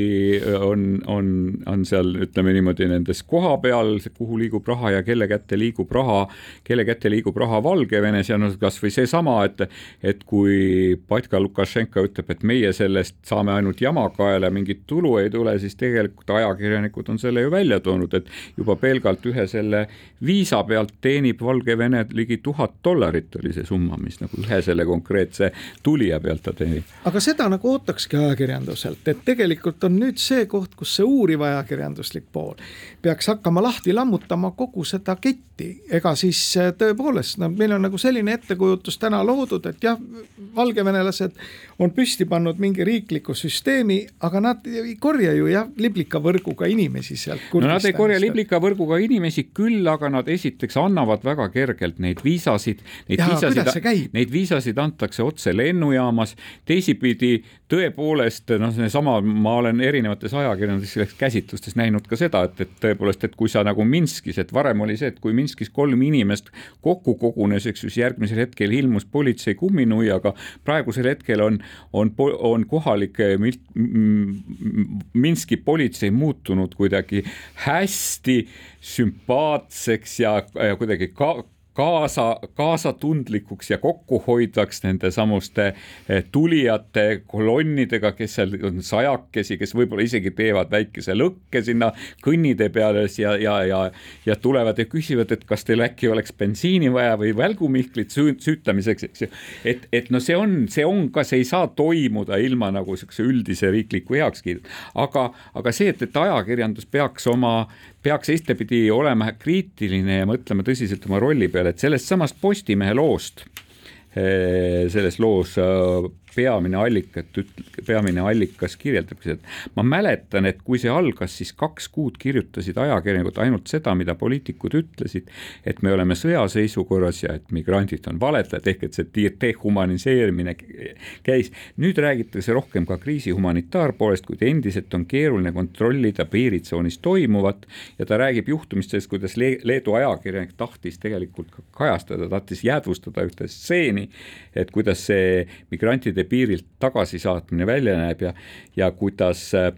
on, on, on seal ütleme niimoodi nendes koha peal, kuhu liigub raha ja kelle kätte liigub raha, kelle kätte liigub raha Valgevenes ja noh, kasvõi seesama, et, et kui Batka Lukašenka ütleb, et meie sellest saame ainult jama kaela, mingit tulu ei tule, siis tegelikult ajakirjanikud on selle ju välja toonud, et juba pelgalt ühe selle viisa pealt teenib Valgevene ligi tuhat dollarit oli see summa, mis nagu ühe selle konkreetse tulija pealt ta teenib. aga seda nagu ootakski ajakirjanduselt, et tegelikult on nüüd see koht, kus see uuriv ajakirjanduslik pool peaks hakkama lahti lammutama kogu seda ketti, ega siis äh, tõepoolest, no meil on nagu selline ettekujutus täna loodud, et jah, valgevenelased on püsti pannud mingi riikliku süsteemi, aga nad ei korja ju jah, liblikavõrguga inimesi sealt. no nad ei korja liblikavõrguga inimesi, küll aga nad esiteks annavad väga kergelt neid viisasid, neid ja, viisasid, neid viisasid antakse otse lennujaamas, teisipidi tõepoolest noh, seesama, ma olen erinevates ajakirjanduslikes käsitlustes näinud ka seda, et, et tõepoolest, et kui sa nagu Minskis, et varem oli see, et kui Minskis kolm inimest kokku kogunes, eks ju, siis järgmisel hetkel ilmus politsei kumminuiaga. praegusel hetkel on, on, on kohalik Minski politsei muutunud kuidagi hästi sümpaatseks ja, kuidagi ka kaasa, kaasatundlikuks ja kokkuhoidvaks nende samuste eh, tulijate kolonnidega, kes seal on sajakesi, kes võib-olla isegi teevad väikese lõkke sinna kõnnitee peale ja, ja, ja, ja tulevad ja küsivad, et kas teil äkki oleks bensiini vaja või välgumihklit süütamiseks, eks ju. et, et no see on, see on ka, see ei saa toimuda ilma nagu siukse üldise riikliku heakskiidu, aga, aga see, et, et ajakirjandus peaks oma peaks ühtepidi olema kriitiline ja mõtlema tõsiselt oma rolli peale, et sellest samast Postimehe loost, eh, selles loos äh, peamine allikat, peamine allikas kirjeldabki seda. ma mäletan, et kui see algas, siis kaks kuud kirjutasid ajakirjanikud ainult seda, mida poliitikud ütlesid, et me oleme sõjaseisukorras ja et migrandid on valetajad, ehk et see dehumaniseerimine käis. nüüd räägitakse rohkem ka kriisi humanitaarpoolest, kuid endiselt on keeruline kontrollida piiritsoonis toimuvat ja ta räägib juhtumist sellest, kuidas Le Leedu ajakirjanik tahtis tegelikult ka kajastada, tahtis jäädvustada ühte stseeni, et kuidas see migrantide piirilt tagasisaatmine välja näeb ja, ja kuidas äh,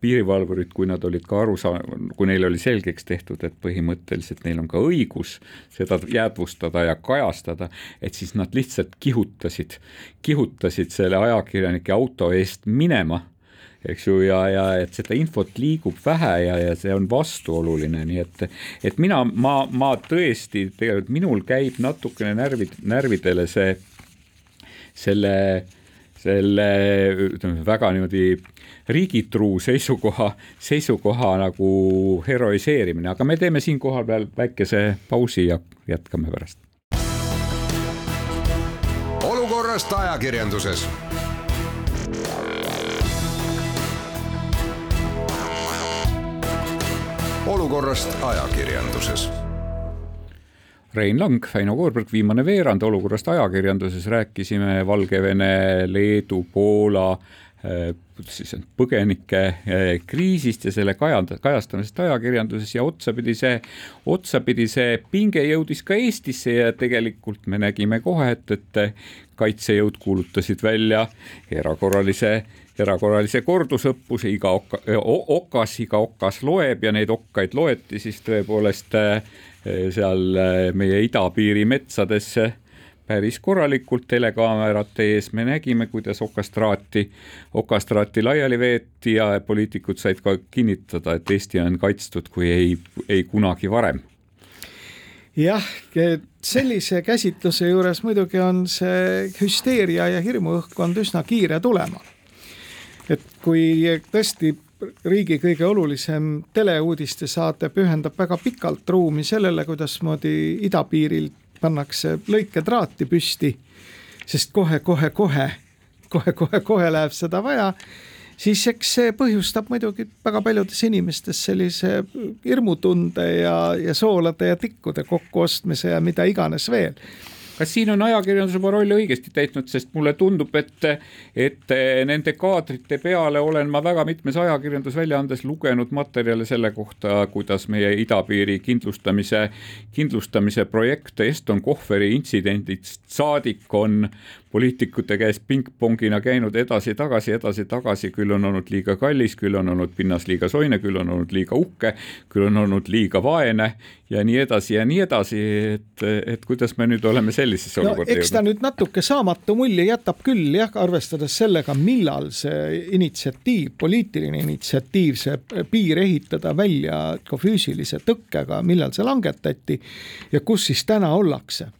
piirivalvurid, kui nad olid ka aru saanud, kui neil oli selgeks tehtud, et põhimõtteliselt neil on ka õigus seda jäädvustada ja kajastada, et siis nad lihtsalt kihutasid, kihutasid selle ajakirjanike auto eest minema eks ju, ja, ja et seda infot liigub vähe ja, ja see on vastuoluline, nii et, et mina, ma, ma tõesti tegelikult minul käib natukene närvid, närvidele see selle, selle ütleme väga niimoodi riigitruu seisukoha, seisukoha nagu heroiseerimine, aga me teeme siinkohal veel väikese pausi ja jätkame pärast. olukorrast ajakirjanduses olukorrast ajakirjanduses Rein Lang, Väino Koorberg, viimane veerand olukorrast ajakirjanduses, rääkisime Valgevene, Leedu, Poola eh, siis põgenike eh, kriisist ja selle kajand-, kajastamisest ajakirjanduses ja otsapidi see, otsapidi see pinge jõudis ka Eestisse ja tegelikult me nägime kohe, et, et kaitsejõud kuulutasid välja erakorralise erakorralise kordusõppuse, iga oka, okas, iga okas loeb ja neid okkaid loeti siis tõepoolest äh, seal eh, meie idapiiri metsadesse päris korralikult telekaamerate ees, me nägime, kuidas okastraati, okastraati laiali veeti ja poliitikud said ka kinnitada, et Eesti on kaitstud kui ei, ei kunagi varem jah, sellise käsitluse juures muidugi on see hüsteeria ja hirmuõhkkond üsna kiire tulema. et kui tõesti riigi kõige olulisem teleuudiste saade pühendab väga pikalt ruumi sellele, kuidasmoodi idapiiril pannakse lõiketraati püsti, sest kohe-kohe-kohe, kohe-kohe-kohe läheb seda vaja, siis eks see põhjustab muidugi väga paljudes inimestes sellise hirmutunde ja, ja soolade ja tikkude kokkuostmise ja mida iganes veel kas siin on ajakirjandus oma rolli õigesti täitnud, sest mulle tundub, et, et nende kaadrite peale olen ma väga mitmes ajakirjandusväljaandes lugenud materjale selle kohta, kuidas meie idapiiri kindlustamise, kindlustamise projekt Eston Kohveri intsidendist saadik on poliitikute käest pingpongina käinud edasi-tagasi, edasi-tagasi, küll on olnud liiga kallis, küll on olnud pinnas liiga soine, küll on olnud liiga uhke, küll on olnud liiga vaene ja nii edasi ja nii edasi, et, et kuidas me nüüd oleme sellisesse no, olukorda eks ta nüüd natuke saamatu mulje jätab küll jah, arvestades sellega, millal see initsiatiiv, poliitiline initsiatiiv, see piir ehitada välja ka füüsilise tõkkega, millal see langetati ja kus siis täna ollakse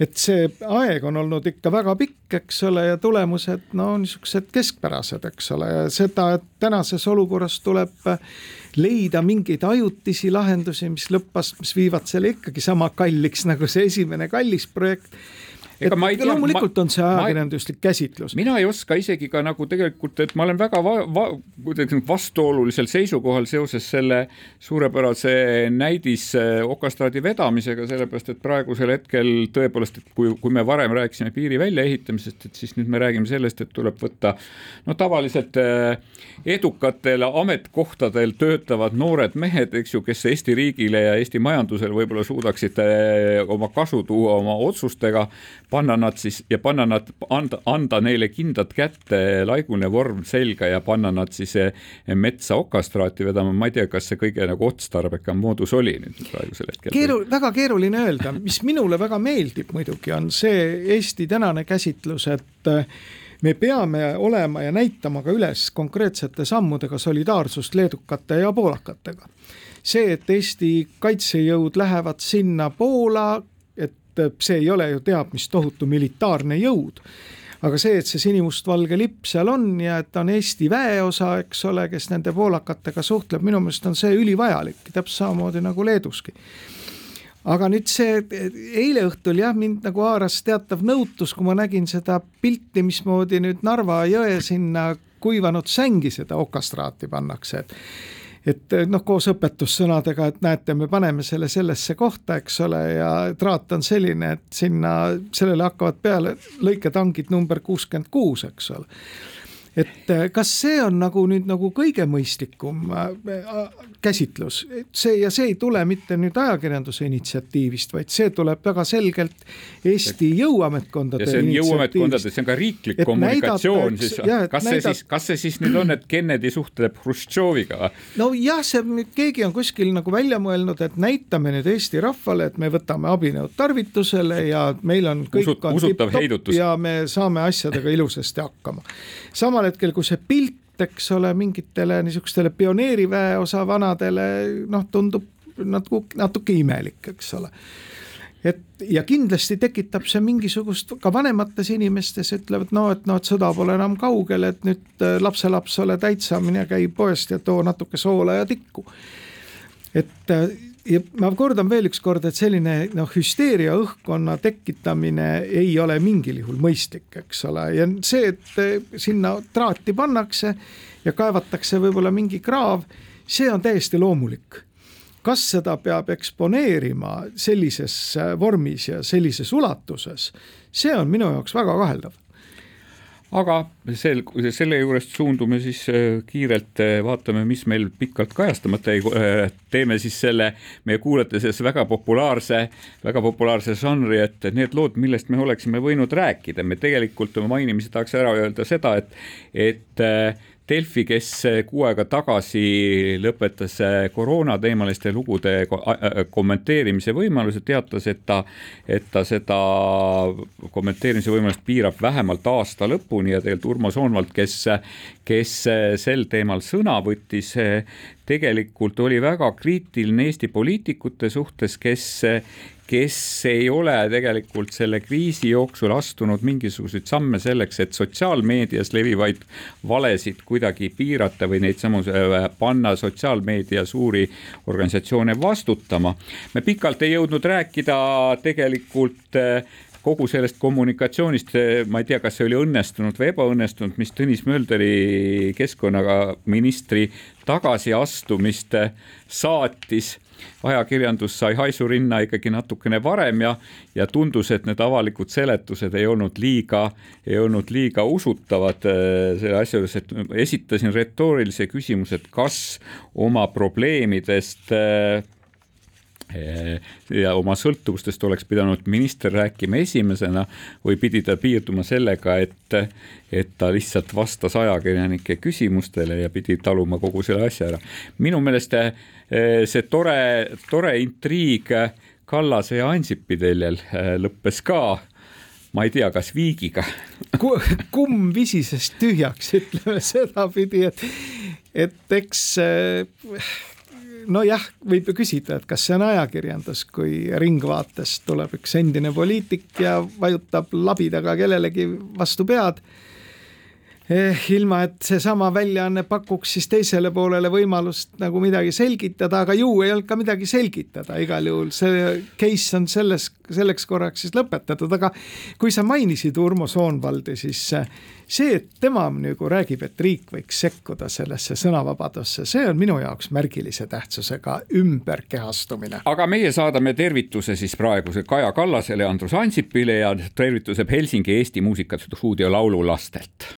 et see aeg on olnud ikka väga pikk, eks ole, ja tulemused no niisugused keskpärased, eks ole, ja seda, et tänases olukorras tuleb leida mingeid ajutisi lahendusi, mis lõppas, mis viivad selle ikkagi sama kalliks nagu see esimene kallis projekt ega ma tea. loomulikult ma, on see ajakirjanduslik käsitlus. mina ei oska isegi ka nagu tegelikult, et ma olen väga va, va, kuidagi vastuolulisel seisukohal seoses selle suurepärase näidis okastraadi vedamisega, sellepärast et praegusel hetkel tõepoolest, et kui, kui me varem rääkisime piiri väljaehitamisest, et siis nüüd me räägime sellest, et tuleb võtta no tavaliselt eh, edukatel ametikohtadel töötavad noored mehed, eks ju, kes Eesti riigile ja Eesti majandusele võib-olla suudaksid eh, oma kasu tuua oma otsustega panna nad siis ja panna nad, anda, anda neile kindlad kätte, laigune vorm selga ja panna nad siis eh, metsa okastraati vedama, ma ei tea, kas see kõige nagu otstarbekam moodus oli nüüd praegusel hetkel. keeru-, väga keeruline öelda, mis minule väga meeldib muidugi, on see Eesti tänane käsitlus, et eh, me peame olema ja näitama ka üles konkreetsete sammudega solidaarsust leedukate ja poolakatega. see, et Eesti kaitsejõud lähevad sinna Poola et see ei ole ju teab mis tohutu militaarne jõud aga see, et see sinimustvalge lipp seal on ja et ta on Eesti väeosa, eks ole, kes nende poolakatega suhtleb, minu meelest on see ülivajalik, täpselt samamoodi nagu Leeduski. aga nüüd see eile õhtul jah, mind nagu haaras teatav nõutus, kui ma nägin seda pilti, mismoodi nüüd Narva jõe sinna kuivanud sängi seda okastraati pannakse, et et eh, noh, koos õpetussõnadega, et näete, me paneme selle sellesse kohta, eks ole, ja traat on selline, et sinna, sellele hakkavad peale lõiketangid number kuuskümmend kuus, eks ole. Et äh, kas see on nagu nüüd nagu kõige mõistlikum käsitlus, see ja see ei tule mitte nüüd ajakirjanduse initsiatiivist, vaid see tuleb väga selgelt Eesti jõuametkondade. ja see on jõuametkondade, see on ka riiklik kommunikatsioon siis, kas see näidat... siis, kas see siis nüüd on, et Kennedy suhtleb Hruštšoviga või? nojah, see keegi on kuskil nagu välja mõelnud, et näitame nüüd Eesti rahvale, et me võtame abinõud tarvitusele ja meil on kõik Usut, on tipp-topp ja me saame asjadega ilusasti hakkama. samal hetkel, kui see pilt, eks ole, mingitele niisugustele pioneeriväeosa vanadele noh, tundub natuke, natuke imelik, eks ole et ja kindlasti tekitab see mingisugust ka vanemates inimestes ütlevad no, et noh, et sõda pole enam kaugel, et nüüd äh, lapselaps ole täitsa, mine käi poest ja too natuke soola ja tikku. et äh, ja ma kordan veel ükskord, et selline noh, hüsteeria õhkkonna tekitamine ei ole mingil juhul mõistlik, eks ole, ja see, et sinna traati pannakse ja kaevatakse võib-olla mingi kraav, see on täiesti loomulik. Kas seda peab eksponeerima sellises vormis ja sellises ulatuses, see on minu jaoks väga kaheldav aga sel, selle juurest suundume siis äh, kiirelt, äh, vaatame, mis meil pikalt kajastamata jäi, äh, teeme siis selle meie kuulates väga populaarse, väga populaarse žanri, et need lood, millest me oleksime võinud rääkida, me tegelikult oma mainimise tahaks ära öelda seda, et, et Delfi, kes kuu aega tagasi lõpetas koroonateemaliste lugude kommenteerimise võimaluse, teatas, et ta, et ta seda kommenteerimise võimalust piirab vähemalt aasta lõpuni ja tegelikult Urmo Soonvald, kes, kes sel teemal sõna võttis, tegelikult oli väga kriitiline Eesti poliitikute suhtes, kes kes ei ole tegelikult selle kriisi jooksul astunud mingisuguseid samme selleks, et sotsiaalmeedias levivaid valesid kuidagi piirata või neid samu äh, panna sotsiaalmeedia suuri organisatsioone vastutama. me pikalt ei jõudnud rääkida tegelikult äh, kogu sellest kommunikatsioonist, ma ei tea, kas see oli õnnestunud või ebaõnnestunud, mis Tõnis Mölderi keskkonnaministri tagasiastumist saatis. ajakirjandus sai haisu rinna ikkagi natukene varem ja, ja tundus, et need avalikud seletused ei olnud liiga, ei olnud liiga usutavad äh, selle asja juures, et esitasin retoorilise küsimuse, et kas oma probleemidest äh, ja oma sõltuvustest oleks pidanud minister rääkima esimesena või pidi ta piirduma sellega, et, et ta lihtsalt vastas ajakirjanike küsimustele ja pidi taluma kogu selle asja ära. minu meelest eh, see tore, tore intriig Kallase ja Ansipi teljel eh, lõppes ka ma ei tea, kas viigiga kumm visises tühjaks, ütleme sedapidi, et, et eks eh, nojah, võib ju küsida, et kas see on ajakirjandus, kui Ringvaatest tuleb üks endine poliitik ja vajutab labidaga kellelegi vastu pead ilma et seesama väljaanne pakuks siis teisele poolele võimalust nagu midagi selgitada, aga ju ei olnud ka midagi selgitada, igal juhul see case on selles, selleks korraks siis lõpetatud, aga kui sa mainisid Urmo Soonvaldi, siis see, et tema nagu räägib, et riik võiks sekkuda sellesse sõnavabadusse, see on minu jaoks märgilise tähtsusega ümberkehastumine. aga meie saadame tervituse siis praeguse Kaja Kallasele Andrus Ansipile ja tervituse Helsingi Eesti Muusikastuudio laululastelt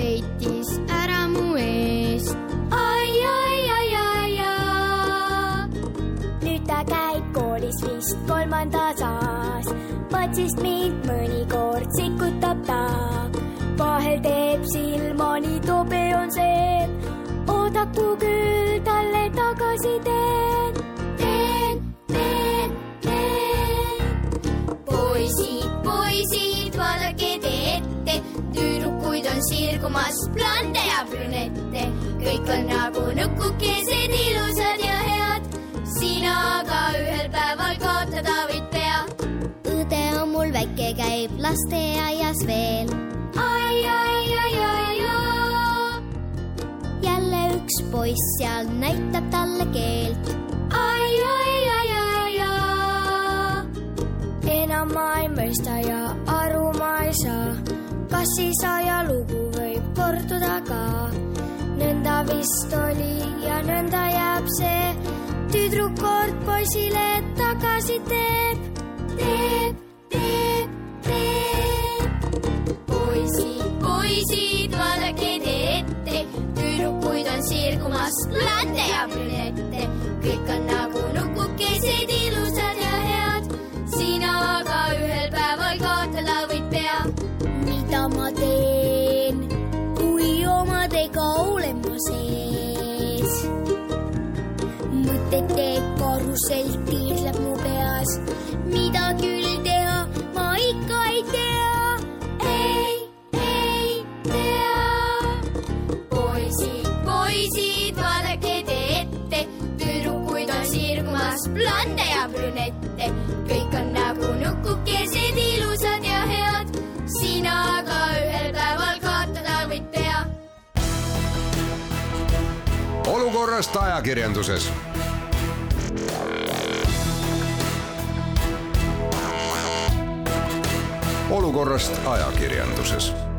peitis ära mu eest. ai, ai, ai, ai, ai. nüüd ta käib koolis vist kolmandas A-s, patsist mind mõnikord sikutab ta. vahel teeb silmani tobe on see, oodaku küll talle tagasi teen, on sirgumas blonde ja brünette, kõik on nagu nukukesed, ilusad ja head. sina aga ühel päeval kaotada võid pea. õde on mul väike, käib lasteaias veel. ai, ai, ai, ai, ai. jälle üks poiss seal näitab talle keelt. ai, ai, ai, ai, ai. enam ma ei mõista ja aru ma ei saa kas siis ajalugu võib korduda ka? nõnda vist oli ja nõnda jääb see. tüdruk kord poisile tagasi teeb, teeb, teeb, teeb. poisid, poisid, vaadake te ette, tüdrukuid on sirgumas blonde ja brünette, kõik on nagu nukukesed, ilusad ma teen, kui omadega olen ma sees. mõtete karusell tiirleb mu peas, mida küll teha, ma ikka ei tea. ei, ei tea. poisid, poisid, vaadake te ette, tüdrukuid on sirgumas blonde ja brünette, olukorrast ajakirjanduses. olukorrast ajakirjanduses